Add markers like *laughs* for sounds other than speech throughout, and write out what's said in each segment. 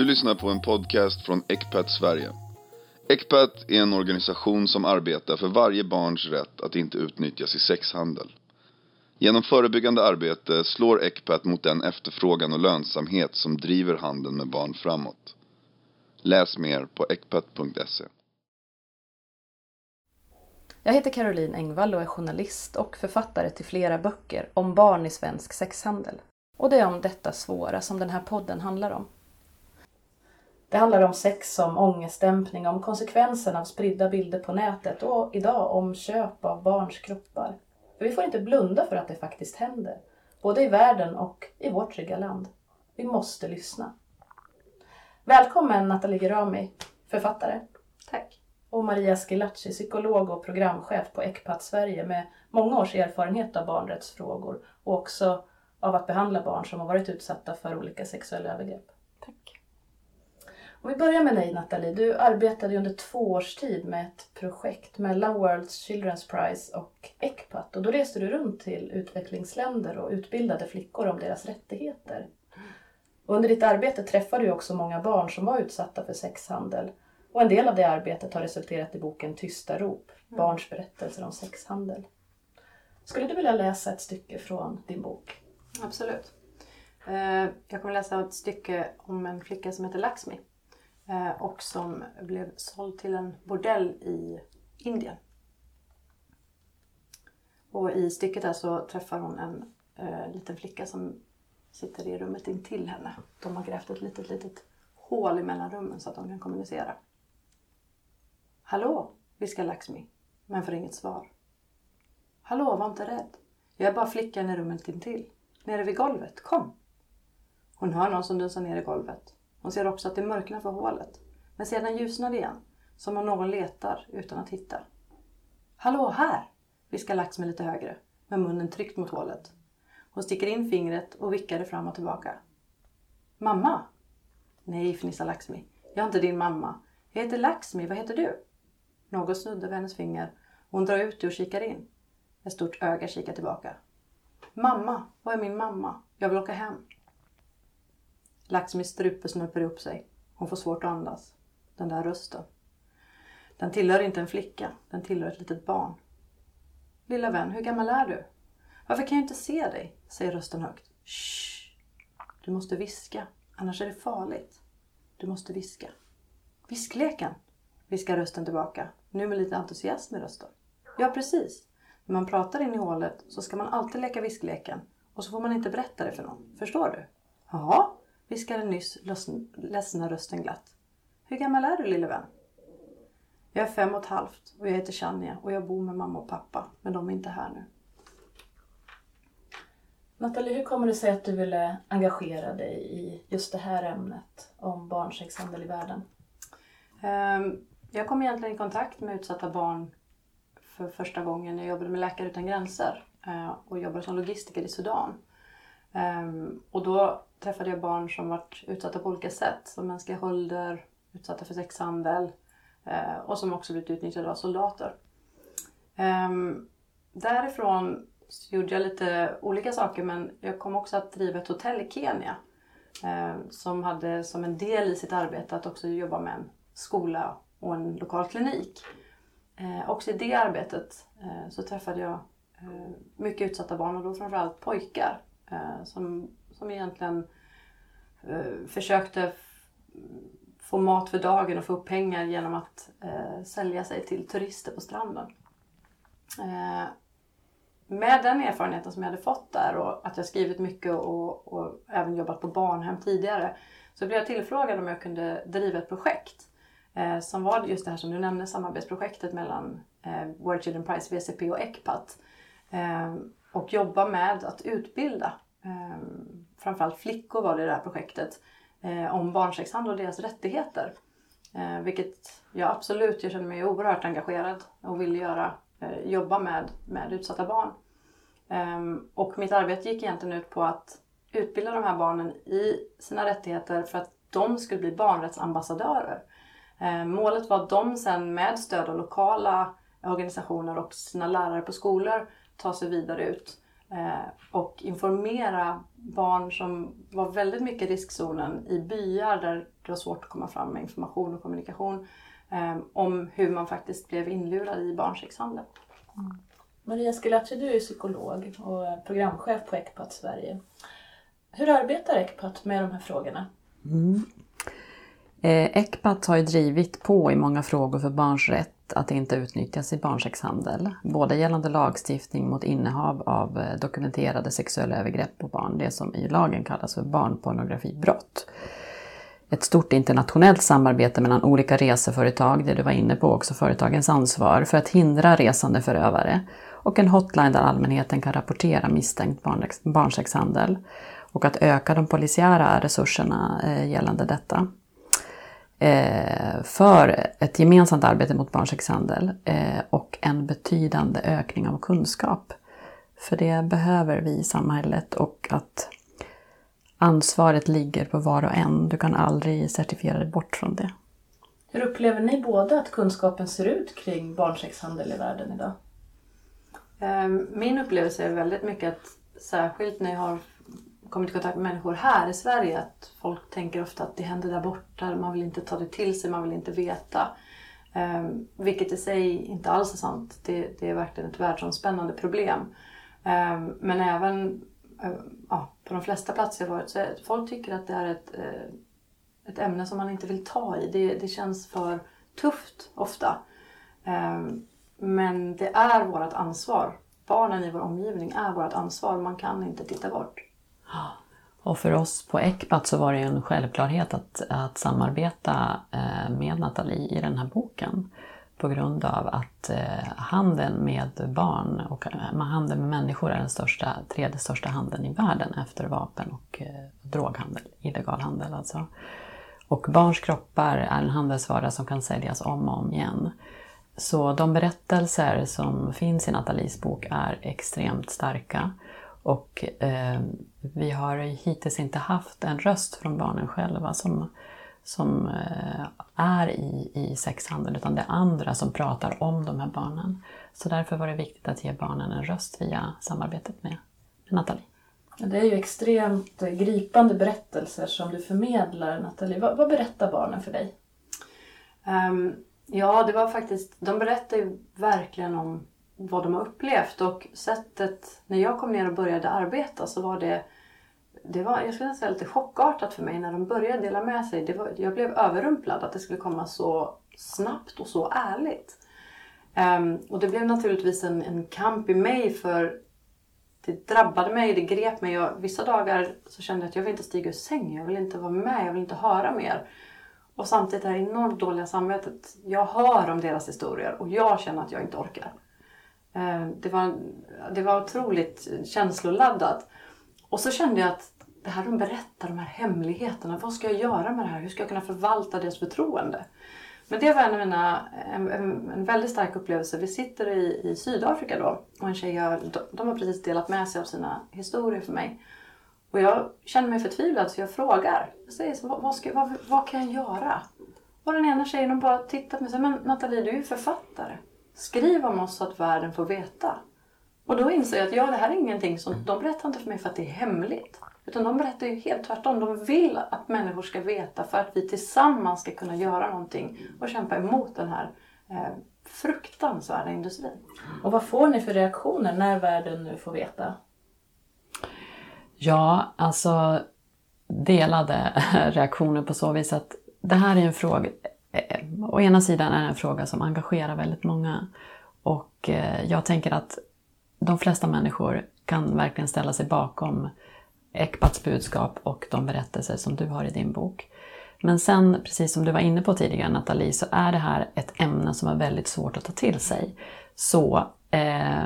Du lyssnar på en podcast från Ecpat Sverige. Ecpat är en organisation som arbetar för varje barns rätt att inte utnyttjas i sexhandel. Genom förebyggande arbete slår Ecpat mot den efterfrågan och lönsamhet som driver handeln med barn framåt. Läs mer på ecpat.se. Jag heter Caroline Engvall och är journalist och författare till flera böcker om barn i svensk sexhandel. Och det är om detta svåra som den här podden handlar om. Det handlar om sex, om ångestdämpning, om konsekvenserna av spridda bilder på nätet och idag om köp av barns kroppar. För vi får inte blunda för att det faktiskt händer. Både i världen och i vårt trygga land. Vi måste lyssna. Välkommen Nathalie Gerami, författare. Tack. Och Maria Schillaci, psykolog och programchef på Ecpat Sverige med många års erfarenhet av barnrättsfrågor och också av att behandla barn som har varit utsatta för olika sexuella övergrepp. Om vi börjar med dig Nathalie. Du arbetade under två års tid med ett projekt mellan World Children's Prize och ECPAT. Och då reste du runt till utvecklingsländer och utbildade flickor om deras rättigheter. Och under ditt arbete träffade du också många barn som var utsatta för sexhandel. Och en del av det arbetet har resulterat i boken Tysta rop, barns berättelser om sexhandel. Skulle du vilja läsa ett stycke från din bok? Absolut. Eh, Jag kommer läsa ett stycke om en flicka som heter Laxmi Eh, och som blev såld till en bordell i Indien. Och i stycket där så träffar hon en eh, liten flicka som sitter i rummet intill henne. De har grävt ett litet, litet hål i mellanrummen så att de kan kommunicera. Hallå, viskar Laxmi, men får inget svar. Hallå, var inte rädd. Jag är bara flickan i rummet intill. Nere vid golvet, kom! Hon hör någon som dunsar ner i golvet. Hon ser också att det mörknar för hålet. Men sedan ljusnar det igen, som om någon letar utan att hitta. Hallå, här! viskar Laxmi lite högre, med munnen tryckt mot hålet. Hon sticker in fingret och vickar det fram och tillbaka. Mamma? Nej, fnissar Laxmi. Jag är inte din mamma. Jag heter Laxmi, vad heter du? Något snuddar vid hennes finger hon drar ut det och kikar in. Ett stort öga kikar tillbaka. Mamma, var är min mamma? Jag vill åka hem. Laxmis strupe snörper upp sig. Hon får svårt att andas. Den där rösten. Den tillhör inte en flicka. Den tillhör ett litet barn. Lilla vän, hur gammal är du? Varför kan jag inte se dig? säger rösten högt. Shh! Du måste viska, annars är det farligt. Du måste viska. Viskleken, viskar rösten tillbaka, nu med lite entusiasm i rösten. Ja, precis. När man pratar in i hålet så ska man alltid leka viskleken och så får man inte berätta det för någon. Förstår du? Ja, viskar den nyss ledsna rösten glatt. Hur gammal är du lille vän? Jag är fem och ett halvt och jag heter Shania och jag bor med mamma och pappa, men de är inte här nu. Nathalie, hur kommer det sig att du ville engagera dig i just det här ämnet om barnsexhandel i världen? Ehm, Jag kom egentligen i kontakt med utsatta barn för första gången. Jag jobbade med Läkare Utan Gränser eh, och jobbade som logistiker i Sudan. Ehm, Och då träffade jag barn som varit utsatta på olika sätt, som mänskliga hålder, utsatta för sexhandel eh, och som också blivit utnyttjade av soldater. Ehm, därifrån så gjorde jag lite olika saker men jag kom också att driva ett hotell i Kenya eh, som hade som en del i sitt arbete att också jobba med en skola och en lokal klinik. Eh, också i det arbetet eh, så träffade jag eh, mycket utsatta barn och då framförallt pojkar eh, som, som egentligen eh, försökte få mat för dagen och få upp pengar genom att eh, sälja sig till turister på stranden. Eh, med den erfarenheten som jag hade fått där och att jag skrivit mycket och, och även jobbat på barnhem tidigare så blev jag tillfrågad om jag kunde driva ett projekt eh, som var just det här som du nämnde, samarbetsprojektet mellan eh, World Children Prize, WCP och ECPAT. Eh, och jobba med att utbilda, eh, framförallt flickor var det i det här projektet, eh, om barnsexhandel och deras rättigheter. Eh, vilket jag absolut, jag känner mig oerhört engagerad och vill göra, eh, jobba med, med utsatta barn. Ehm, och mitt arbete gick egentligen ut på att utbilda de här barnen i sina rättigheter för att de skulle bli barnrättsambassadörer. Eh, målet var att de sen med stöd av lokala organisationer och sina lärare på skolor tar sig vidare ut eh, och informera barn som var väldigt mycket i riskzonen i byar där det var svårt att komma fram med information och kommunikation eh, om hur man faktiskt blev inlurad i barnsexhandel. Mm. Maria Schillaci, du är psykolog och programchef på ECPAT Sverige. Hur arbetar ECPAT med de här frågorna? Mm. Eh, ECPAT har ju drivit på i många frågor för barns rätt att inte utnyttjas i barnsexhandel. Både gällande lagstiftning mot innehav av eh, dokumenterade sexuella övergrepp på barn, det som i lagen kallas för barnpornografibrott. Ett stort internationellt samarbete mellan olika reseföretag, det du var inne på också, företagens ansvar för att hindra resande förövare och en hotline där allmänheten kan rapportera misstänkt barnsexhandel och att öka de polisiära resurserna eh, gällande detta. Eh, för ett gemensamt arbete mot barnsexhandel eh, och en betydande ökning av kunskap. För det behöver vi i samhället och att ansvaret ligger på var och en. Du kan aldrig certifiera dig bort från det. Hur upplever ni båda att kunskapen ser ut kring barnsexhandel i världen idag? Ehm, min upplevelse är väldigt mycket att särskilt när jag har kommit i kontakt med människor här i Sverige att folk tänker ofta att det händer där borta, man vill inte ta det till sig, man vill inte veta. Um, vilket i sig inte alls är sant. Det, det är verkligen ett världsomspännande problem. Um, men även uh, ja, på de flesta platser jag varit så är, folk tycker att det är ett, uh, ett ämne som man inte vill ta i. Det, det känns för tufft ofta. Um, men det är vårt ansvar. Barnen i vår omgivning är vårt ansvar. Man kan inte titta bort. Och för oss på Ecpat så var det en självklarhet att, att samarbeta eh, med Nathalie i den här boken. På grund av att eh, handeln med barn och eh, handeln med människor är den största, tredje största handeln i världen efter vapen och droghandel, illegal handel alltså. Och barns kroppar är en handelsvara som kan säljas om och om igen. Så de berättelser som finns i Nathalies bok är extremt starka. Och eh, vi har hittills inte haft en röst från barnen själva som, som eh, är i, i sexhandel, utan det är andra som pratar om de här barnen. Så därför var det viktigt att ge barnen en röst via samarbetet med Nathalie. Det är ju extremt gripande berättelser som du förmedlar, Nathalie. Vad, vad berättar barnen för dig? Um, ja, det var faktiskt, de berättar ju verkligen om vad de har upplevt och sättet när jag kom ner och började arbeta så var det det var, jag skulle säga lite chockartat för mig när de började dela med sig. Det var, jag blev överrumplad att det skulle komma så snabbt och så ärligt. Um, och det blev naturligtvis en, en kamp i mig för det drabbade mig, det grep mig. Jag, vissa dagar så kände jag att jag vill inte stiga ur sängen, jag vill inte vara med, jag vill inte höra mer. Och samtidigt det här enormt dåliga samvetet. Jag hör om deras historier och jag känner att jag inte orkar. Eh, det var, det var otroligt känsloladdat. Och så kände jag att det här de berättar, de här hemligheterna. Vad ska jag göra med det här? Hur ska jag kunna förvalta deras förtroende? Men det var en, av mina, en, en, väldigt stark upplevelse. Vi sitter i, i Sydafrika då och en tjej har, de har precis delat med sig av sina historier för mig. Och jag känner mig förtvivlad så jag frågar. Jag säger så, vad, vad, ska, vad, vad kan jag göra? Och den ena tjejen bara tittar på mig och säger, men Nathalie du är ju författare. Skriv om oss så att världen får veta. Och då inser jag att ja, det här är ingenting som, de berättar inte för mig för att det är hemligt. Utan de berättar ju helt tvärtom. De vill att människor ska veta för att vi tillsammans ska kunna göra någonting och kämpa emot den här eh, fruktansvärda industrin. Och vad får ni för reaktioner när världen nu får veta? Ja, alltså delade *laughs* reaktioner på så vis att det här är en fråga, eh, å ena sidan är det en fråga som engagerar väldigt många. Och eh, jag tänker att de flesta människor kan verkligen ställa sig bakom Ekbats budskap och de berättelser som du har i din bok. Men sen, precis som du var inne på tidigare Nathalie, så är det här ett ämne som är väldigt svårt att ta till sig. Så eh,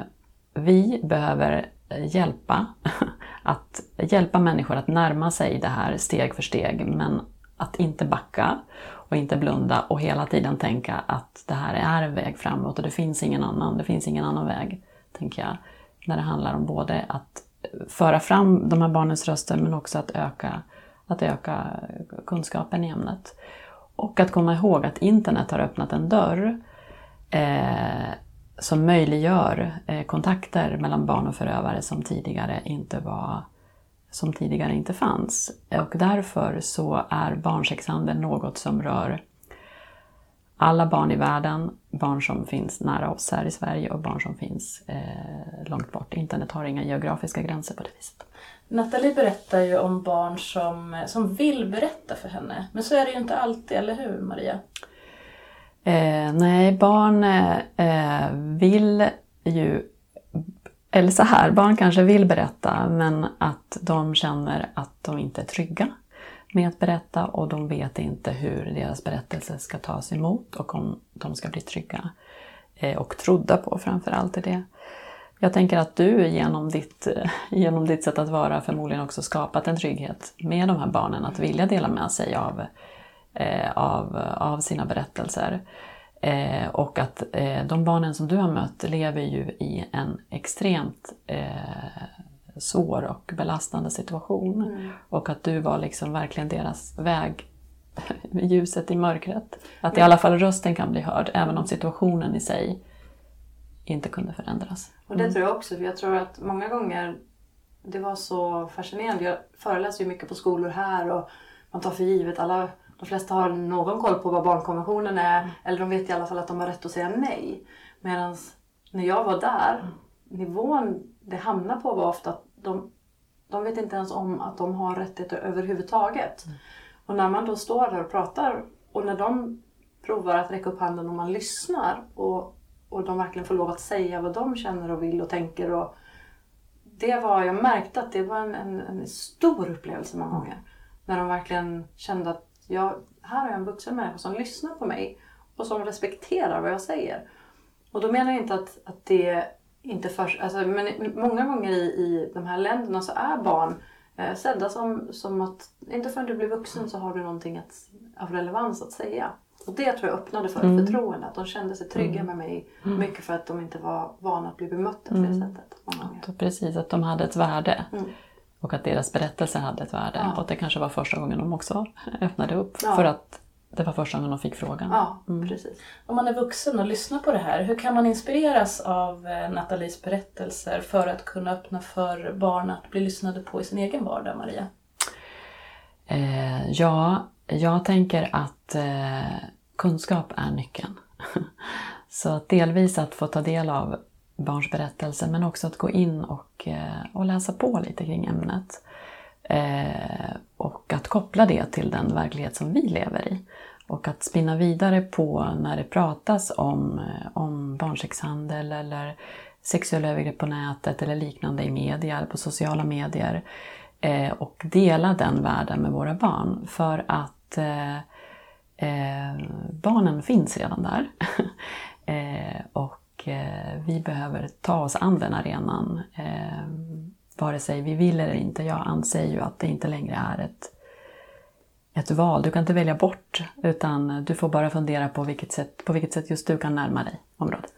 vi behöver hjälpa, *laughs* att hjälpa människor att närma sig det här steg för steg, men att inte backa och inte blunda och hela tiden tänka att det här är en väg framåt och det finns ingen annan, det finns ingen annan väg, tänker jag. När det handlar om både att föra fram de här barnens röster men också att öka, att öka kunskapen i ämnet. Och att komma ihåg att internet har öppnat en dörr eh, som möjliggör eh, kontakter mellan barn och förövare som tidigare inte var som tidigare inte fanns. Och därför så är barnsexhandel något som rör alla barn i världen, barn som finns nära oss här i Sverige och barn som finns eh, långt bort. Internet har inga geografiska gränser på det viset. Nathalie berättar ju om barn som, som vill berätta för henne. Men så är det ju inte alltid, eller hur Maria? Eh, nej, barn eh, vill ju... Eller så här, barn kanske vill berätta men att de känner att de inte är trygga med att berätta och de vet inte hur deras berättelse ska tas emot och om de ska bli trygga eh, och trodda på framförallt i det. Jag tänker att du genom ditt, eh, genom ditt sätt att vara förmodligen också skapat en trygghet med de här barnen att vilja dela med sig av, eh, av, av sina berättelser. Eh, och att eh, de barnen som du har mött lever ju i en extremt eh, svår och belastande situation. Mm. Och att du var liksom verkligen deras väg, ljuset i mörkret. Att i alla fall rösten kan bli hörd, även om situationen i sig inte kunde förändras. Och det mm. tror jag också, för jag tror att många gånger det var så fascinerande. Jag föreläser ju mycket på skolor här och man tar för givet alla de flesta har någon koll på vad barnkonventionen är mm. eller de vet i alla fall att de har rätt att säga nej. Medan när jag var där, mm. nivån det hamnar på var ofta att de, de vet inte ens om att de har rättigheter överhuvudtaget. Mm. Och när man då står där och pratar och när de provar att räcka upp handen och man lyssnar och, och de verkligen får lov att säga vad de känner och vill och tänker. Och det var, jag märkte att det var en, en, en stor upplevelse många gånger. När de verkligen kände att jag, här har jag en vuxen människa som lyssnar på mig och som respekterar vad jag säger. Och då menar jag inte att, att det inte först, alltså, men många gånger i, i de här länderna så är barn eh, sedda som, som att inte förrän du blir vuxen så har du någonting att, av relevans att säga. Och det tror jag öppnade för mm. förtroende. Att de kände sig trygga mm. med mig. Mm. Mycket för att de inte var vana att bli bemötta på det mm. sättet. Många gånger. Precis, att de hade ett värde. Mm. Och att deras berättelser hade ett värde. Ja. Och att det kanske var första gången de också öppnade upp. Ja. För att det var första gången de fick frågan. Ja, mm. precis. Om man är vuxen och lyssnar på det här, hur kan man inspireras av eh, Nathalies berättelser för att kunna öppna för barn att bli lyssnade på i sin egen vardag, Maria? Eh, ja, jag tänker att eh, kunskap är nyckeln. *laughs* Så delvis att få ta del av barns berättelser men också att gå in och, eh, och läsa på lite kring ämnet. Eh, och att koppla det till den verklighet som vi lever i. Och att spinna vidare på när det pratas om, eh, om barnsexhandel eller sexuella övergrepp på nätet eller liknande i media eller på sociala medier. Eh, och dela den världen med våra barn. För att eh, eh barnen finns redan där. *laughs* och och eh, vi behöver ta oss an den arenan. Eh, vare sig vi vill eller inte. Jag anser ju att det inte längre är ett ett val. Du kan inte välja bort utan du får bara fundera på vilket sätt, på vilket sätt just du kan närma dig området.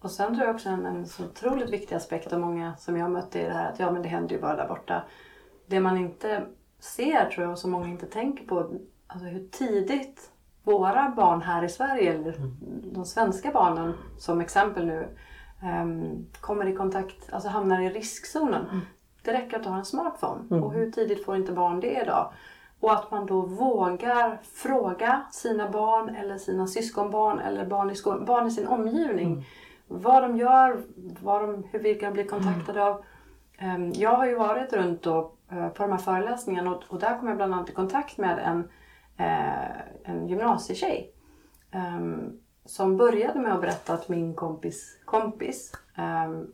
Och sen tror jag också en, en så otroligt viktig aspekt av många som jag mött är det här att ja men det händer ju bara där borta. Det man inte ser tror jag och som många inte tänker på, alltså hur tidigt våra barn här i Sverige, eller mm. de svenska barnen som exempel nu, um, kommer i kontakt, alltså hamnar i riskzonen. Mm. Det räcker att ha en smartphone. Mm. Och hur tidigt får inte barn det idag? Och att man då vågar fråga sina barn eller sina syskonbarn eller barn i, skol- barn i sin omgivning mm. vad de gör, vad de, hur vi kan bli kontaktade av. Um, jag har ju varit runt då, uh, på de här föreläsningarna och, och, där kom jag bland annat i kontakt med en, eh, en gymnasietjej ehm, som började med att berätta att min kompis kompis ehm,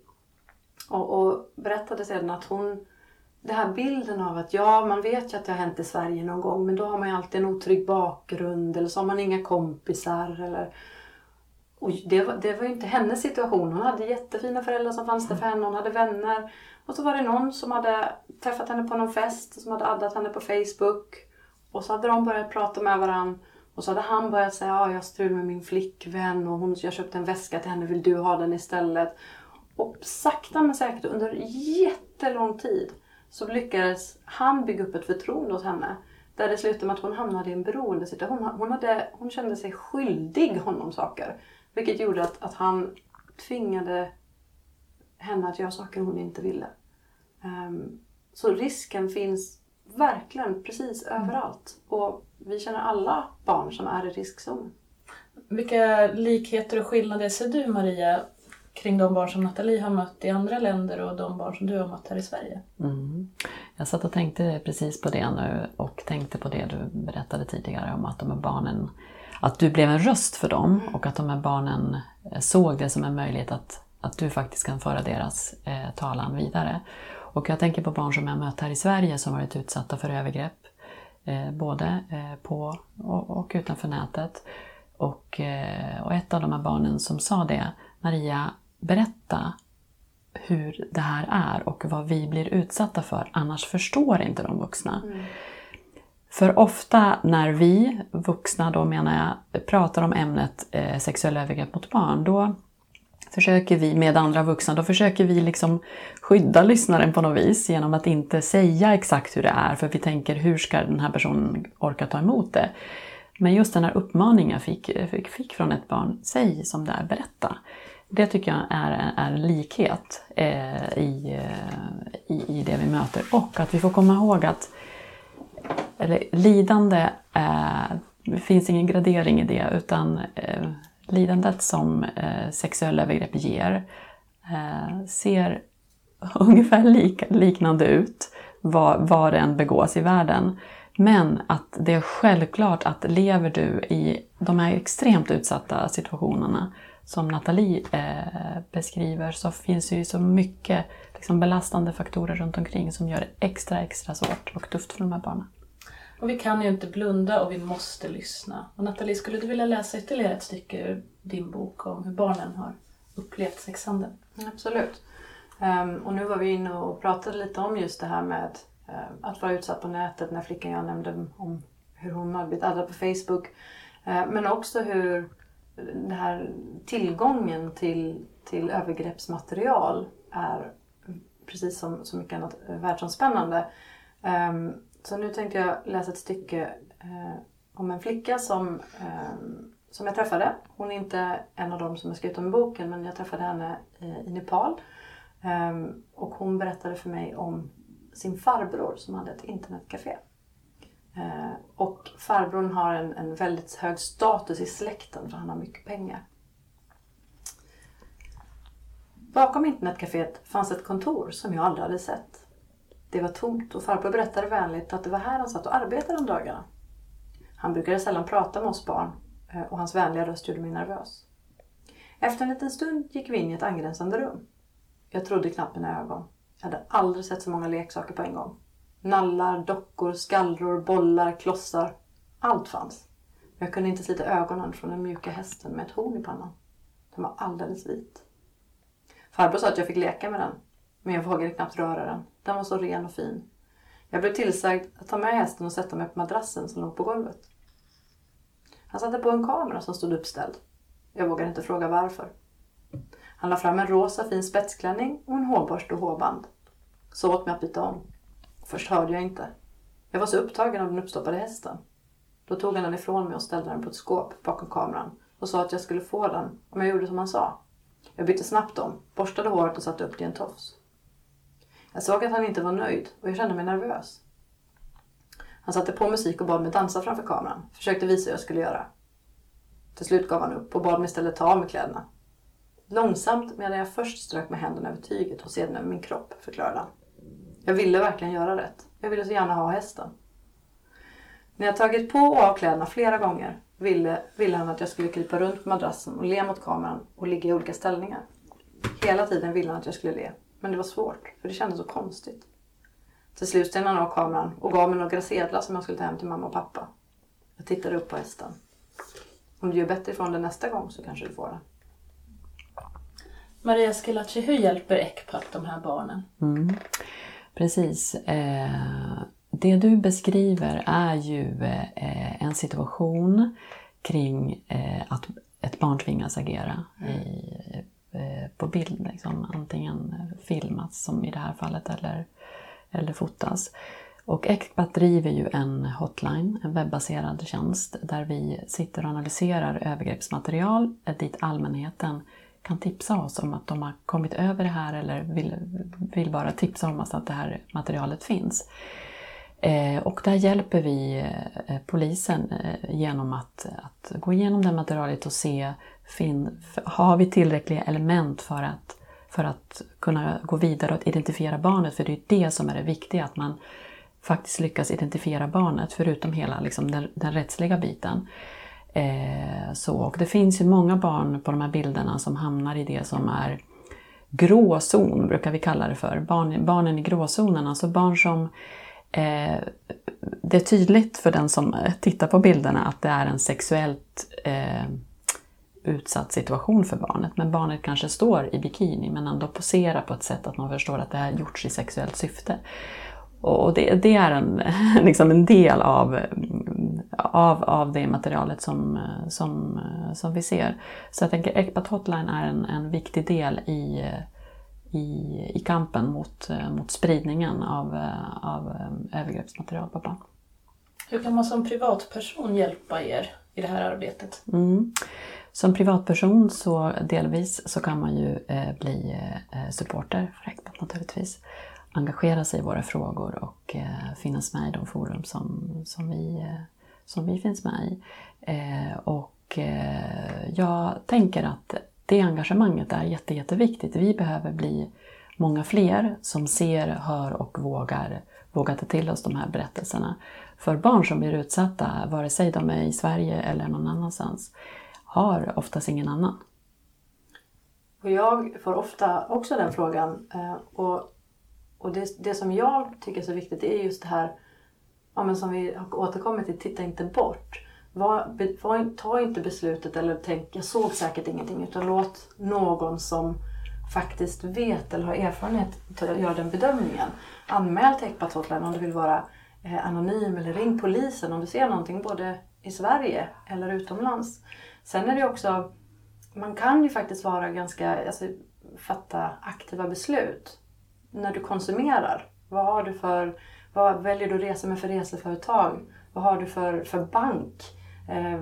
och, och berättade sedan att hon den här bilden av att ja, man vet ju att det har hänt i Sverige någon gång men då har man ju alltid en otrygg bakgrund eller så har man inga kompisar. Eller... Och det, var, det var ju inte hennes situation. Hon hade jättefina föräldrar som fanns där för henne. Hon hade vänner. Och så var det någon som hade träffat henne på någon fest som hade addat henne på Facebook. Och så hade de börjat prata med varandra. Och så hade han börjat säga att ah, jag strul med min flickvän och hon, jag köpte en väska till henne, vill du ha den istället? Och sakta men säkert under jättelång tid så lyckades han bygga upp ett förtroende hos henne. Där det slutade med att hon hamnade i en beroendesituation. Hon, hon, hon kände sig skyldig honom saker. Vilket gjorde att, att han tvingade henne att göra saker hon inte ville. Um, så risken finns verkligen precis överallt. Och vi känner alla barn som är i riskzonen. Vilka likheter och skillnader ser du Maria kring de barn som Nathalie har mött i andra länder och de barn som du har mött här i Sverige? Mm. Jag satt och tänkte precis på det nu och tänkte på det du berättade tidigare om att de här barnen, att du blev en röst för dem och att de här barnen såg det som en möjlighet att, att du faktiskt kan föra deras eh, talan vidare. Och jag tänker på barn som jag mött här i Sverige som varit utsatta för övergrepp, eh, både eh, på och, och, utanför nätet. Och, eh, och ett av de här barnen som sa det, Maria, berätta hur det här är och vad vi blir utsatta för, annars förstår inte de vuxna. Mm. För ofta när vi vuxna, då menar jag, pratar om ämnet eh, sexuella övergrepp mot barn, då försöker vi med andra vuxna, då försöker vi liksom skydda lyssnaren på något vis genom att inte säga exakt hur det är, för vi tänker hur ska den här personen orka ta emot det? Men just den här uppmaningen jag fick, fick, fick från ett barn, säg som det är, berätta. Det tycker jag är, är en likhet eh, i, eh, i, i det vi möter. Och att vi får komma ihåg att eller, lidande, eh, det finns ingen gradering i det, utan eh, lidandet som eh, sexuella övergrepp ger eh, ser *laughs* ungefär lika, liknande ut var, var det än begås i världen. Men att det är självklart att lever du i de här extremt utsatta situationerna som Nathalie eh, beskriver så finns det ju så mycket liksom, belastande faktorer runt omkring som gör det extra, extra svårt och tufft för de här barnen. Och vi kan ju inte blunda och vi måste lyssna. Och Nathalie, skulle du vilja läsa ytterligare ett stycke ur din bok om hur barnen har upplevt sexhandeln? Mm, absolut. Ehm, och nu var vi inne och pratade lite om just det här med eh, att vara utsatt på nätet när flickan jag nämnde om hur hon har blivit addad på Facebook. Ehm, men också hur den här tillgången till, till övergreppsmaterial är precis som så mycket annat världsomspännande. Um, så nu tänkte jag läsa ett stycke eh, om en flicka som, eh, som jag träffade. Hon är inte en av dem som jag skrivit om i boken men jag träffade henne i, i Nepal. Eh, och hon berättade för mig om sin farbror som hade ett internetcafé. Eh, och farbrorn har en, en väldigt hög status i släkten för han har mycket pengar. Bakom internetcaféet fanns ett kontor som jag aldrig hade sett. Det var tomt och farbror berättade vänligt att det var här han satt och arbetade om dagarna. Han brukade sällan prata med oss barn eh, och hans vänliga röst gjorde mig nervös. Efter en liten stund gick vi in i ett angränsande rum. Jag trodde knappt mina ögon. Jag hade aldrig sett så många leksaker på en gång. Nallar, dockor, skallror, bollar, klossar. Allt fanns. Men jag kunde inte slita ögonen från den mjuka hästen med ett horn i pannan. Den var alldeles vit. Farbror sa att jag fick leka med den. Men jag vågade knappt röra den. Den var så ren och fin. Jag blev tillsagd att ta med hästen och sätta mig på madrassen som låg på golvet. Han satte på en kamera som stod uppställd. Jag vågade inte fråga varför. Han la fram en rosa fin spetsklänning och en hårborste och hårband. Så åt mig att byta om. Först hörde jag inte. Jag var så upptagen av den uppstoppade hästen. Då tog han den ifrån mig och ställde den på ett skåp bakom kameran och sa att jag skulle få den om jag gjorde som han sa. Jag bytte snabbt om, borstade håret och satte upp det i en tofs. Jag såg att han inte var nöjd och jag kände mig nervös. Han satte på musik och bad mig dansa framför kameran. Försökte visa hur jag skulle göra. Till slut gav han upp och bad mig istället ta av mig kläderna. Långsamt medan jag först strök med händerna över tyget och sedan över min kropp, förklarade han. Jag ville verkligen göra rätt. Jag ville så gärna ha hästen. När jag tagit på och av kläderna flera gånger ville, ville han att jag skulle krypa runt på madrassen och le mot kameran och ligga i olika ställningar. Hela tiden ville han att jag skulle le. Men det var svårt, för det kändes så konstigt. Till slut stängde han av kameran och gav mig några sedlar som jag skulle ta hem till mamma och pappa. Jag tittade upp på hästen. Om du gör bättre ifrån dig nästa gång så kanske du får den. Maria Schillaci, hur hjälper ECPAT de här barnen? Mm. Precis. Eh, det du beskriver är ju eh, en situation kring eh, att ett barn tvingas agera i, Eh, på bild. Liksom, antingen filmas som i det här fallet eller, eller fotas. Och Ecpat driver ju en hotline, en webbaserad tjänst där vi sitter och analyserar övergreppsmaterial eh, dit allmänheten kan tipsa oss om att de har kommit över det här eller vill, vill bara tipsa om oss att det här materialet finns. Eh, och där hjälper vi eh, polisen genom att, att gå igenom det materialet och se, fin, har vi tillräckliga element för att, för att kunna gå vidare och identifiera barnet? För det är det som är det viktiga, att man faktiskt lyckas identifiera barnet, förutom hela liksom, den, den rättsliga biten. Eh, så, och det finns ju många barn på de här bilderna som hamnar i det som är gråzon, brukar vi kalla det för. Barn, barnen i gråzonen, alltså barn som eh, det är tydligt för den som tittar på bilderna att det är en sexuellt eh, utsatt situation för barnet. Men barnet kanske står i bikini men ändå poserar på ett sätt att man förstår att det har gjorts i sexuellt syfte. Och det, det är en, *laughs* liksom en del av, av, av det materialet som, som, som vi ser. Så jag tänker Ecpat Hotline är en, en viktig del i, i, i kampen mot, mot spridningen av, av övergreppsmaterial på barn. Hur kan man som privatperson hjälpa er i det här arbetet? Mm. Som privatperson så delvis så kan man ju eh, bli eh, supporter för Ecpat naturligtvis engagera sig i våra frågor och eh, finnas med i de forum som, som, vi, eh, som vi finns med i. Eh, och eh, jag tänker att det engagemanget är jätte, jätteviktigt. Vi behöver bli många fler som ser, hör och vågar, vågar ta till oss de här berättelserna. För barn som blir utsatta, vare sig de är i Sverige eller någon annanstans, har oftast ingen annan. Och jag får ofta också den frågan. Eh, och och det, det som jag tycker är så viktigt är just det här ja, men som vi har återkommit till, titta inte bort. Var, var, ta inte beslutet eller tänk, jag såg säkert ingenting, utan låt någon som faktiskt vet eller har erfarenhet göra den bedömningen. Anmäl till Ecpatotline om du vill vara Eh, anonym eller ring polisen om du ser någonting både i Sverige eller utomlands. Sen är det också, man kan ju faktiskt vara ganska, alltså, fatta aktiva beslut när du konsumerar. Vad har du för, vad väljer du att resa med för reseföretag? Vad har du för, för bank? Eh,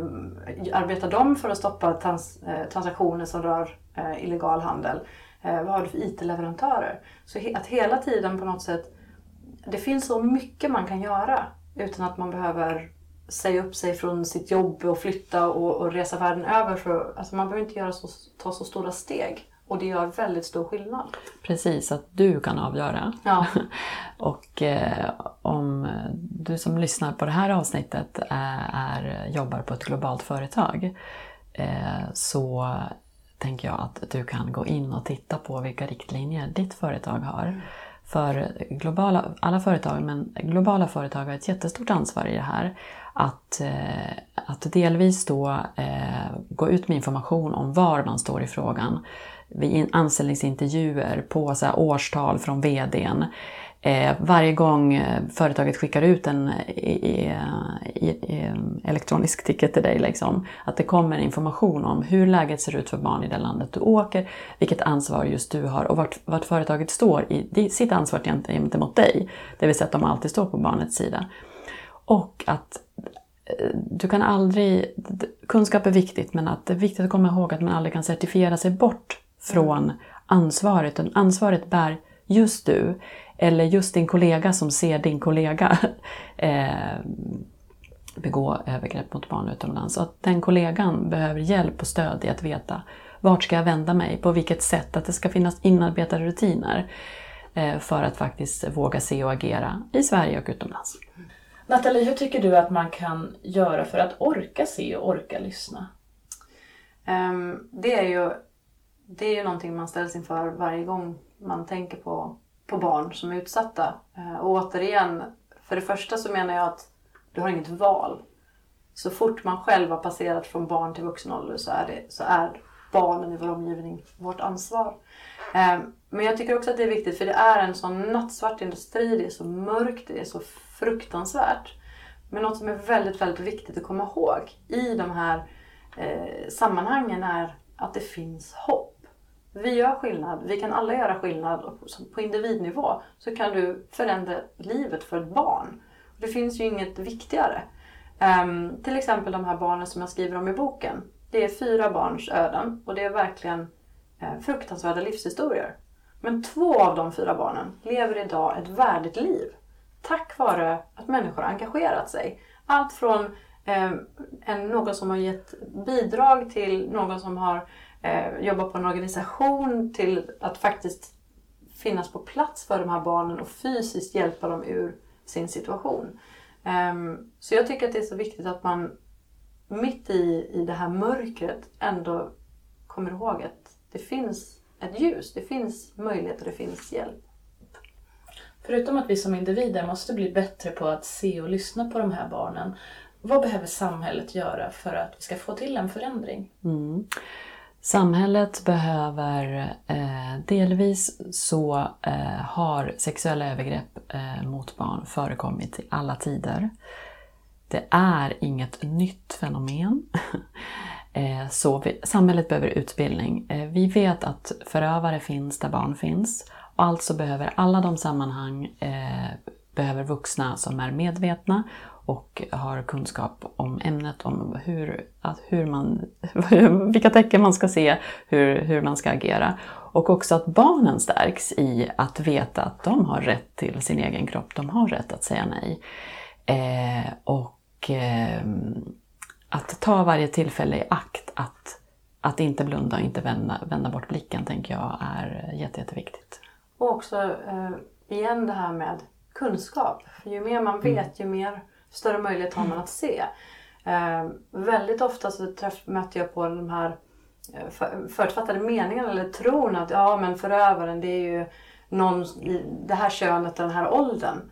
arbetar de för att stoppa trans, eh, transaktioner som rör eh, illegal handel? Eh, vad har du för IT-leverantörer? Så he, att hela tiden på något sätt, det finns så mycket man kan göra utan att man behöver säga upp sig från sitt jobb och flytta och, och resa världen över. För, alltså man behöver inte göra så, ta så stora steg. Och det gör väldigt stor skillnad. Precis, att du kan avgöra. Ja. *laughs* och eh, om du som lyssnar på det här avsnittet är, är jobbar på ett globalt företag eh, så tänker jag att du kan gå in och titta på vilka riktlinjer ditt företag har. För globala, alla företag, men globala företag har ett jättestort ansvar i det här. Att, eh, att delvis då eh, gå ut med information om var man står i frågan vid anställningsintervjuer på så årstal från VDn. Eh, varje gång eh, företaget skickar ut en i, i, i, elektronisk ticket till dig, liksom, att det kommer information om hur läget ser ut för barn i det landet du åker, vilket ansvar just du har och vart, vart företaget står i sitt ansvar gentemot dig. Det vill säga att de alltid står på barnets sida. Och att eh, du kan aldrig, kunskap är viktigt men att det är viktigt att komma ihåg att man aldrig kan certifiera sig bort från ansvaret. Ansvaret bär just du eller just din kollega som ser din kollega *laughs* eh, begå övergrepp mot barn utomlands. Och att den kollegan behöver hjälp och stöd i att veta vart ska jag vända mig, på vilket sätt, att det ska finnas inarbetade rutiner eh, för att faktiskt våga se och agera i Sverige och utomlands. Nathalie, hur tycker du att man kan göra för att orka se och orka lyssna? Um, det är ju det är ju någonting man ställs inför varje gång man tänker på, på barn som är utsatta. Eh, och återigen, för det första så menar jag att du har inget val. Så fort man själv har passerat från barn till vuxen ålder så är, det, så är barnen i vår omgivning vårt ansvar. Eh, men jag tycker också att det är viktigt för det är en sån nattsvart industri, det är så mörkt, det är så fruktansvärt. Men något som är väldigt, väldigt viktigt att komma ihåg i de här eh, sammanhangen är att det finns hopp. Vi gör skillnad. Vi kan alla göra skillnad. Och på individnivå så kan du förändra livet för ett barn. Det finns ju inget viktigare. Um, till exempel de här barnen som jag skriver om i boken. Det är fyra barns öden och det är verkligen eh, fruktansvärda livshistorier. Men två av de fyra barnen lever idag ett värdigt liv. Tack vare att människor har engagerat sig. Allt från eh, en, någon som har gett bidrag till någon som har eh, jobbat på en organisation till att faktiskt finnas på plats för de här barnen och fysiskt hjälpa dem ur sin situation. Um, så jag tycker att det är så viktigt att man mitt i, i det här mörkret ändå kommer ihåg att det finns ett ljus, det finns möjligheter, det finns hjälp. Förutom att vi som individer måste bli bättre på att se och lyssna på de här barnen, vad behöver samhället göra för att vi ska få till en förändring? Mm. Samhället behöver eh, delvis så eh, har sexuella övergrepp eh, mot barn förekommit i alla tider. Det är inget nytt fenomen. *laughs* Eh, så vi, samhället behöver utbildning. Eh, vi vet att förövare finns där barn finns. Och alltså behöver alla de sammanhang eh, behöver vuxna som är medvetna och har kunskap om ämnet, om hur, att hur man, *laughs* vilka tecken man ska se, hur, hur man ska agera. Och också att barnen stärks i att veta att de har rätt till sin egen kropp, de har rätt att säga nej. Eh, och eh, att ta varje tillfälle i akt att, att inte blunda och inte vända, vända bort blicken tänker jag är jätte, jätteviktigt. Och också eh, igen det här med kunskap. För ju mer man mm. vet, ju mer större möjlighet har man att se. Eh, väldigt ofta så träff, möter jag på de här eh, för, förutfattade meningarna eller tron att ja men förövaren det är ju någon i det här könet och den här åldern.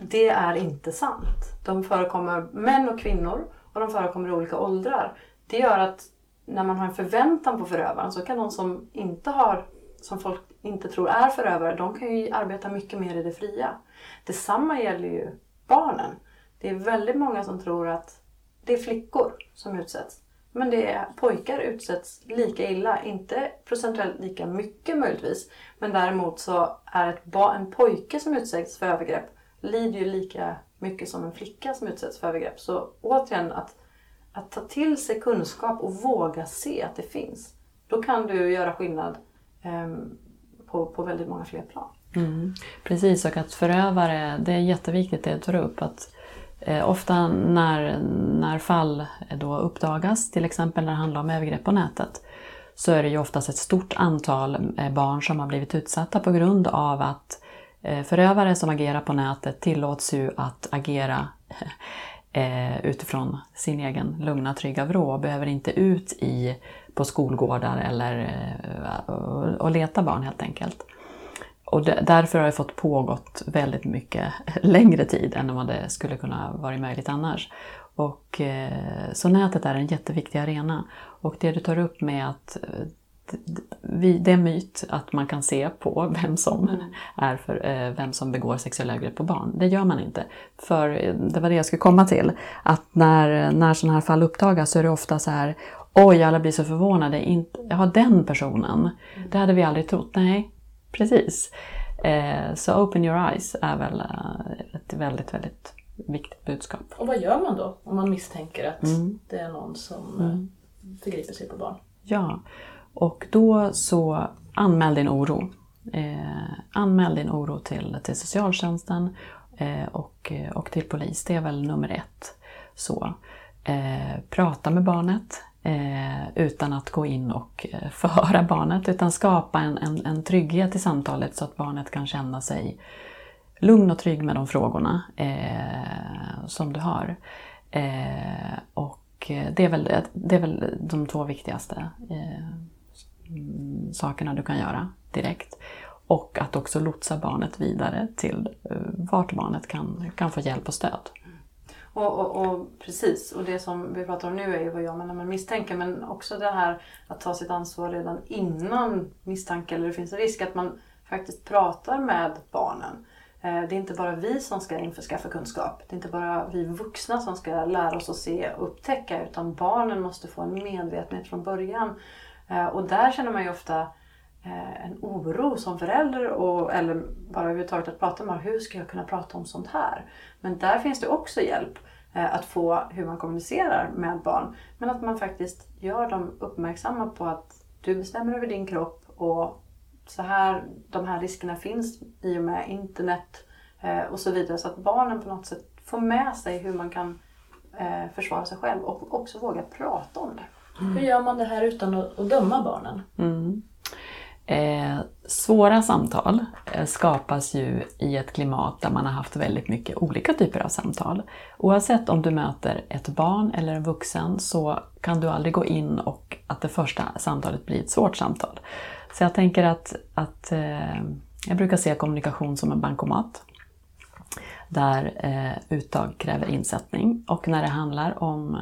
Det är inte sant. De förekommer män och kvinnor och de förekommer i olika åldrar. Det gör att när man har en förväntan på förövaren så kan de som inte har, som folk inte tror är förövare, de kan ju arbeta mycket mer i det fria. Detsamma gäller ju barnen. Det är väldigt många som tror att det är flickor som utsätts. Men det är, pojkar utsätts lika illa, inte procentuellt lika mycket möjligtvis. Men däremot så är ett en pojke som utsätts för övergrepp lider ju lika mycket som en flicka som utsätts för övergrepp. Så återigen, att, att ta till sig kunskap och våga se att det finns. Då kan du göra skillnad eh, på, på väldigt många fler plan. Mm. Precis, och att förövare, det är jätteviktigt det du tar upp. att Eh, ofta när, när fall då uppdagas, till exempel när det handlar om övergrepp på nätet, så är det ju oftast ett stort antal eh, barn som har blivit utsatta på grund av att eh, förövare som agerar på nätet tillåts ju att agera *laughs* utifrån sin egen lugna, trygga vrå och behöver inte ut i, på skolgårdar eller och leta barn helt enkelt. Och därför har det fått pågått väldigt mycket *laughs* längre tid än vad det skulle kunna vara möjligt annars. Och, eh, så nätet är en jätteviktig arena. Och det du tar upp med att eh, det är myt att man kan se på *laughs* vem som, är för, eh, vem som begår sexuella övergrepp på barn. Det gör man inte. För det var det jag skulle komma till. Att när, när sådana här fall uppdagas så är det ofta så här Oj, alla blir så förvånade. Inte, ja, den personen. Det hade vi aldrig trott. Nej, precis. Eh, så open your eyes är väl ett väldigt, väldigt viktigt budskap. Och vad gör man då om man misstänker att mm. det är någon som mm. förgriper sig på barn? Ja, och då så anmäl din oro. Eh, anmäl din oro till, till socialtjänsten eh, och, och till polis. Det är väl nummer ett. Så, eh, prata med barnet eh, utan att gå in och eh, förhöra barnet. Utan skapa en, en, en trygghet i samtalet så att barnet kan känna sig lugn och trygg med de frågorna eh, som du har. Eh, och eh, det är, väl, det är väl de två viktigaste sakerna du kan göra direkt. Och att också lotsa barnet vidare till eh, vart barnet kan, kan få hjälp och stöd. Och, och, och, precis, och det som vi pratar om nu är ju vad gör man när man misstänker men också det här att ta sitt ansvar redan innan misstanke eller det finns en risk att man faktiskt pratar med barnen. Eh, det är inte bara vi som ska införskaffa kunskap. Det är inte bara vi vuxna som ska lära oss att se och upptäcka utan barnen måste få en medvetenhet från början. Eh, och där känner man ju ofta en oro som förälder och, eller bara överhuvudtaget att prata med hur ska jag kunna prata om sånt här? Men där finns det också hjälp eh, att få hur man kommunicerar med barn. Men att man faktiskt gör dem uppmärksamma på att du bestämmer över din kropp och så här, de här riskerna finns i och med internet eh, och så vidare. Så att barnen på något sätt får med sig hur man kan eh, försvara sig själv och också våga prata om det. Mm. Hur gör man det här utan att, att döma barnen? Mm. Eh, svåra samtal eh, skapas ju i ett klimat där man har haft väldigt mycket olika typer av samtal. Oavsett om du möter ett barn eller en vuxen så kan du aldrig gå in och att det första samtalet blir ett svårt samtal. Så jag tänker att, att eh, jag brukar se kommunikation som en bankomat där eh, uttag kräver insättning och när det handlar om eh,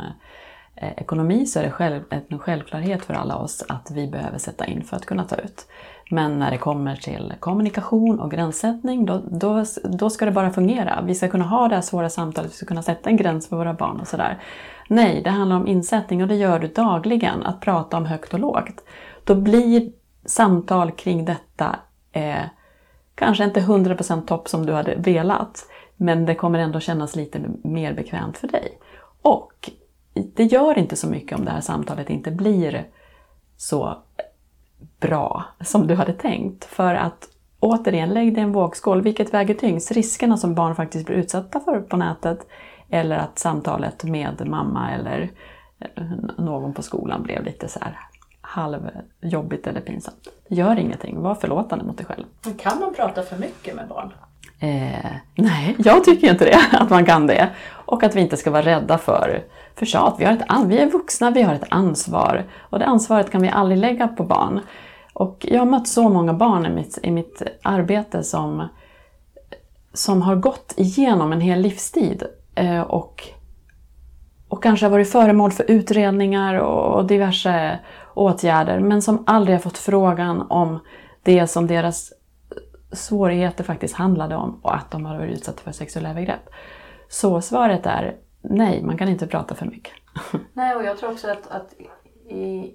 Eh, ekonomi så är det själv, en självklarhet för alla oss att vi behöver sätta in för att kunna ta ut. Men när det kommer till kommunikation och gränssättning, då, då, då ska det bara fungera. Vi ska kunna ha det här svåra samtalet, vi ska kunna sätta en gräns för våra barn och sådär. Nej, det handlar om insättning och det gör du dagligen, att prata om högt och lågt. Då blir samtal kring detta eh, kanske inte 100% topp som du hade velat, men det kommer ändå kännas lite mer bekvämt för dig. Och det gör inte så mycket om det här samtalet inte blir så bra som du hade tänkt. För att återigen, lägg dig i en vågskål. Vilket väger tyngst? Riskerna som barn faktiskt blir utsatta för på nätet eller att samtalet med mamma eller någon på skolan blev lite så här halvjobbigt eller pinsamt. Gör ingenting, var förlåtande mot dig själv. Men kan man prata för mycket med barn? Eh, nej, jag tycker inte det, *laughs* att man kan det. Och att vi inte ska vara rädda för, för tjat. Vi, har ett, vi är vuxna, vi har ett ansvar. Och det ansvaret kan vi aldrig lägga på barn. Och jag har mött så många barn i mitt, i mitt arbete som, som har gått igenom en hel livstid eh, och, och kanske har varit föremål för utredningar och diverse åtgärder men som aldrig har fått frågan om det som deras eh, svårigheter faktiskt handlade om och att de har varit utsatta för sexuella övergrepp. Så svaret är nej, man kan inte prata för mycket. *laughs* Nej, och jag tror också att, att i,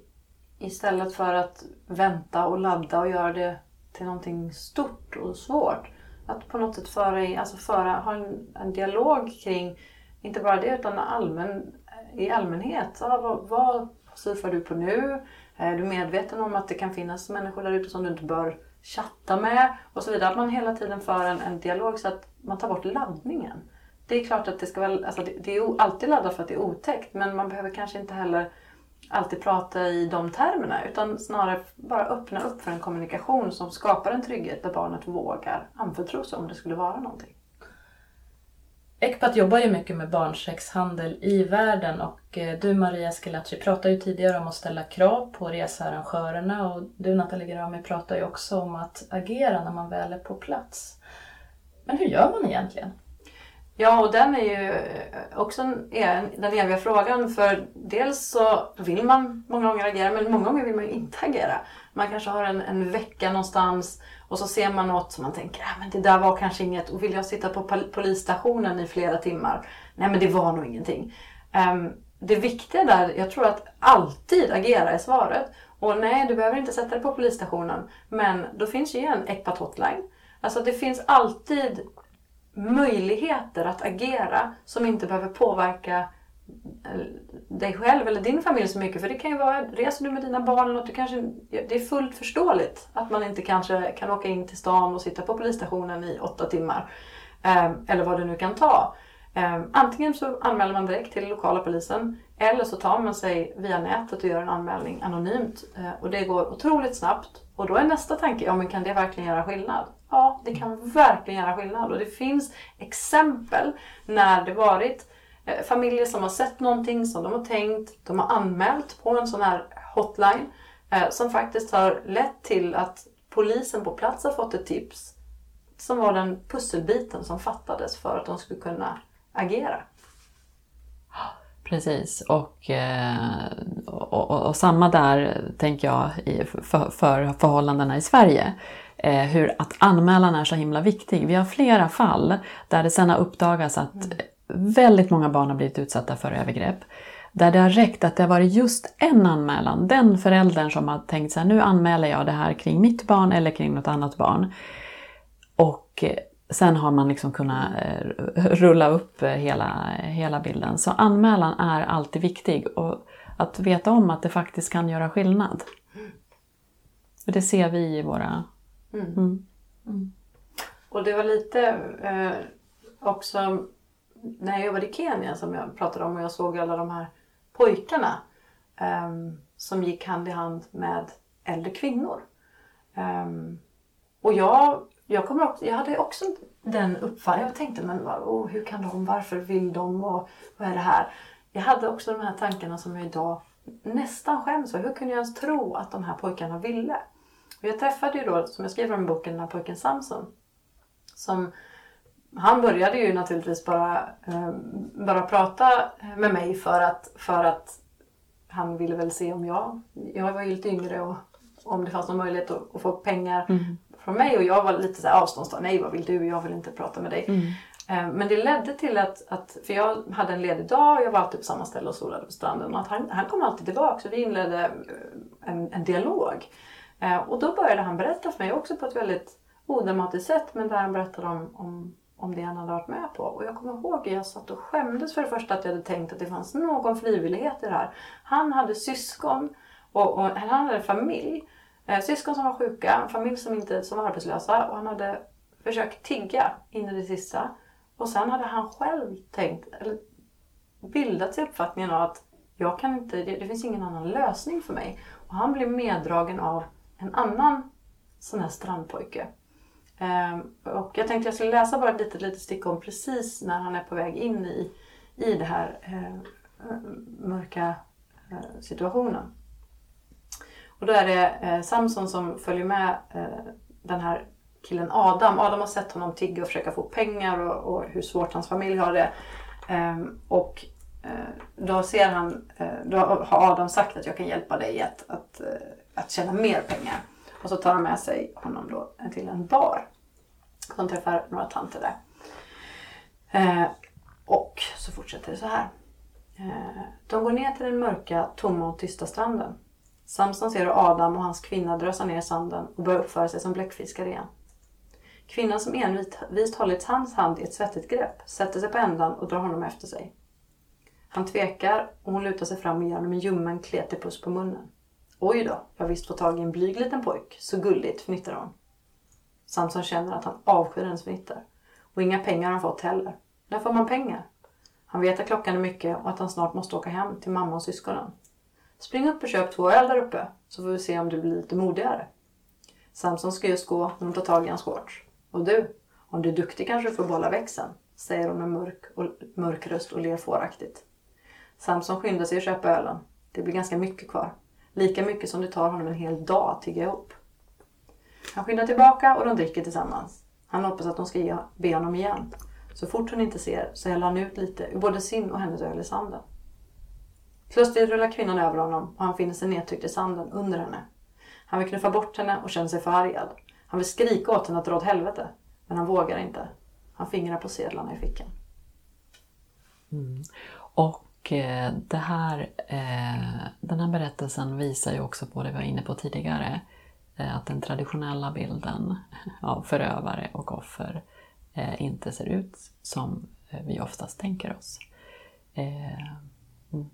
istället för att vänta och ladda och göra det till någonting stort och svårt. Att på något sätt föra, alltså föra ha en, en dialog kring, inte bara det utan allmän, i allmänhet. Så, vad, vad surfar du på nu? Är du medveten om att det kan finnas människor där ute som du inte bör chatta med? Och så vidare. Att man hela tiden för en, en dialog så att man tar bort laddningen. Det är klart att det ska vara, alltså det, det är alltid laddat för att det är otäckt men man behöver kanske inte heller alltid prata i de termerna utan snarare bara öppna upp för en kommunikation som skapar en trygghet där barnet vågar anförtro sig om det skulle vara någonting. Ecpat jobbar ju mycket med barnsexhandel i världen och eh, du Maria Schillaci pratade ju tidigare om att ställa krav på researrangörerna och du Nathalie Grami pratar ju också om att agera när man väl är på plats. Men hur gör man egentligen? Ja, och den är ju också den eviga frågan. För dels så vill man många gånger agera, men många gånger vill man ju inte agera. Man kanske har en, en vecka någonstans och så ser man något som man tänker, ah, men det där var kanske inget. Och vill jag sitta på polisstationen i flera timmar? Nej, men det var nog ingenting. Um, det viktiga där, jag tror att alltid agera är svaret. Och nej, du behöver inte sätta dig på polisstationen. Men då finns ju en ECPAT hotline. Alltså det finns alltid möjligheter att agera som inte behöver påverka eh, dig själv eller din familj så mycket. För det kan ju vara, reser du med dina barn eller något, du kanske, det är fullt förståeligt att man inte kanske kan åka in till stan och sitta på polisstationen i åtta timmar. Ehm, eller vad det nu kan ta. Ehm, antingen så anmäler man direkt till lokala polisen eller så tar man sig via nätet och gör en anmälning anonymt. Eh, och det går otroligt snabbt. Och då är nästa tanke, ja men kan det verkligen göra skillnad? Ja, det kan verkligen göra skillnad och det finns exempel när det varit eh, familjer som har sett någonting som de har tänkt, de har anmält på en sån här hotline eh, som faktiskt har lett till att polisen på plats har fått ett tips som var den pusselbiten som fattades för att de skulle kunna agera. Precis, och, eh, och, och, och, samma där tänker jag för, för förhållandena i Sverige. Eh, hur att anmälan är så himla viktig. Vi har flera fall där det sen har uppdagats att mm. väldigt många barn har blivit utsatta för övergrepp. Där det har räckt att det har varit just en anmälan, den föräldern som har tänkt sig nu anmäler jag det här kring mitt barn eller kring något annat barn. Och eh, sen har man liksom kunnat eh, rulla upp hela, hela bilden. Så anmälan är alltid viktig och att veta om att det faktiskt kan göra skillnad. För det ser vi i våra... Mm. Mm. Och det var lite eh, också när jag jobbade i Kenya som jag pratade om och jag såg alla de här pojkarna eh, som gick hand i hand med äldre kvinnor. Eh, och jag, jag, kommer också, jag hade också den uppfattningen. Jag tänkte men oh, hur kan de, varför vill de och vad är det här? Jag hade också de här tankarna som jag idag nästan skäms för. Hur kunde jag ens tro att de här pojkarna ville? Och jag träffade ju då, som jag skriver om i boken, den här pojken Samson. Som, han började ju naturligtvis bara, eh, bara prata med mig för att, för att han ville väl se om jag, jag var ju lite yngre och om det fanns någon möjlighet att, att få pengar Mm. från mig och jag var lite så här avståndstagande. Nej vad vill du? Jag vill inte prata med dig. Mm. Eh, Men det ledde till att, att, för jag hade en ledig dag och jag var alltid på samma ställe och solade på stranden. Och att han, han kom alltid tillbaka så vi inledde eh, en, en dialog. Eh, och då började han berätta för mig också på ett väldigt odramatiskt sätt men där han berättade om, om, om det han hade varit med på. Och jag kommer ihåg att jag satt och skämdes för det första att jag hade tänkt att det fanns någon frivillighet i det här. Han hade syskon och, och han hade familj. Eh, syskon som var sjuka, familj som, inte, som var arbetslösa och han hade försökt tigga in i det sista. Och sen hade han själv tänkt, eller bildat sig uppfattningen av att jag kan inte, det, det finns ingen annan lösning för mig. Och han blev meddragen av en annan sån här strandpojke. Ehm, och jag tänkte jag skulle läsa bara ett litet, litet stycke om precis när han är på väg in i, i den här eh, mörka eh, situationen. Och då är det eh, Samson som följer med eh, den här killen Adam. Adam har sett honom tigga och försöka få pengar och, och hur svårt hans familj har det. Ehm, och eh, då ser han, eh, då har Adam sagt att jag kan hjälpa dig att, att, att tjäna mer pengar. Och så tar han med sig honom då till en bar. Han träffar några tanter där. Eh, och så fortsätter det så här. Eh, de går ner till den mörka, tomma och tysta stranden. Samson ser hur Adam och hans kvinna drösar ner i sanden och börjar uppföra sig som bläckfiskar igen. Kvinnan som envist hållit hans hand i ett svettigt grepp sätter sig på ändan och drar honom efter sig. Han tvekar och hon lutar sig fram och ger honom en ljummen kletig puss på munnen. Oj då, jag har visst fått tag i en blyg liten pojk. Så gulligt, fnittrar hon. Samson känner att han avskyr hennes fnitter. Och inga pengar har han fått heller. När får man pengar? Han vet att klockan är mycket och att han snart måste åka hem till mamma och syskonen. Spring upp och köp två öl där uppe så får vi se om du blir lite modigare. Samson ska just gå när de tar tag i hans shorts. Och du, om du är duktig kanske du får behålla växeln, säger hon med mörk, och, mörk röst och ler fåraktigt. Samson skyndar sig att köpa ölen. Det blir ganska mycket kvar. Lika mycket som det tar honom en hel dag att tigga ihop. Han skyndar tillbaka och de dricker tillsammans. Han hoppas att de ska ge, be honom igen. Så fort hon inte ser så häller han ut lite ur både sin och hennes öl i sanden. Plötsligt rullar kvinnan över honom och han finner sig nedtryckt i sanden under henne. Han vill knuffa bort henne och känner sig förargad. Han vill skrika åt henne att dra åt helvete. Men han vågar inte. Han fingrar på sedlarna i fickan. Mm. Och eh, det här, eh, den här berättelsen visar ju också på det vi var inne på tidigare. Eh, att den traditionella bilden *laughs* av förövare och offer inte ser ut som vi oftast tänker oss. Mm.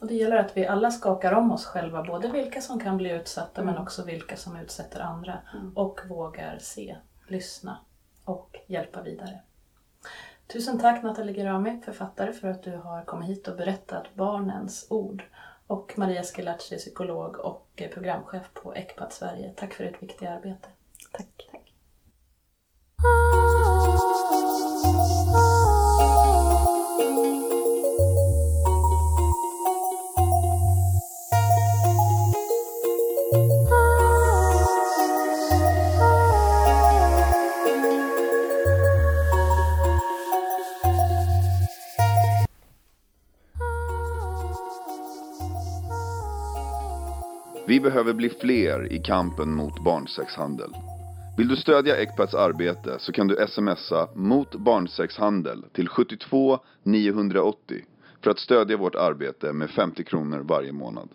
Och det gäller att vi alla skakar om oss själva, både vilka som kan bli utsatta Mm. men också vilka som utsätter andra. Mm. Och vågar se, lyssna och hjälpa vidare. Tusen tack Nathalie Gerami, författare, för att du har kommit hit och berättat barnens ord. Och Maria Schillaci, psykolog och programchef på Ecpat Sverige. Tack för ditt viktiga arbete. Tack. Vi behöver bli fler i kampen mot barnsexhandel. Vill du stödja Ecpats arbete så kan du smsa mot barnsexhandel till 72 980 för att stödja vårt arbete med 50 kronor varje månad.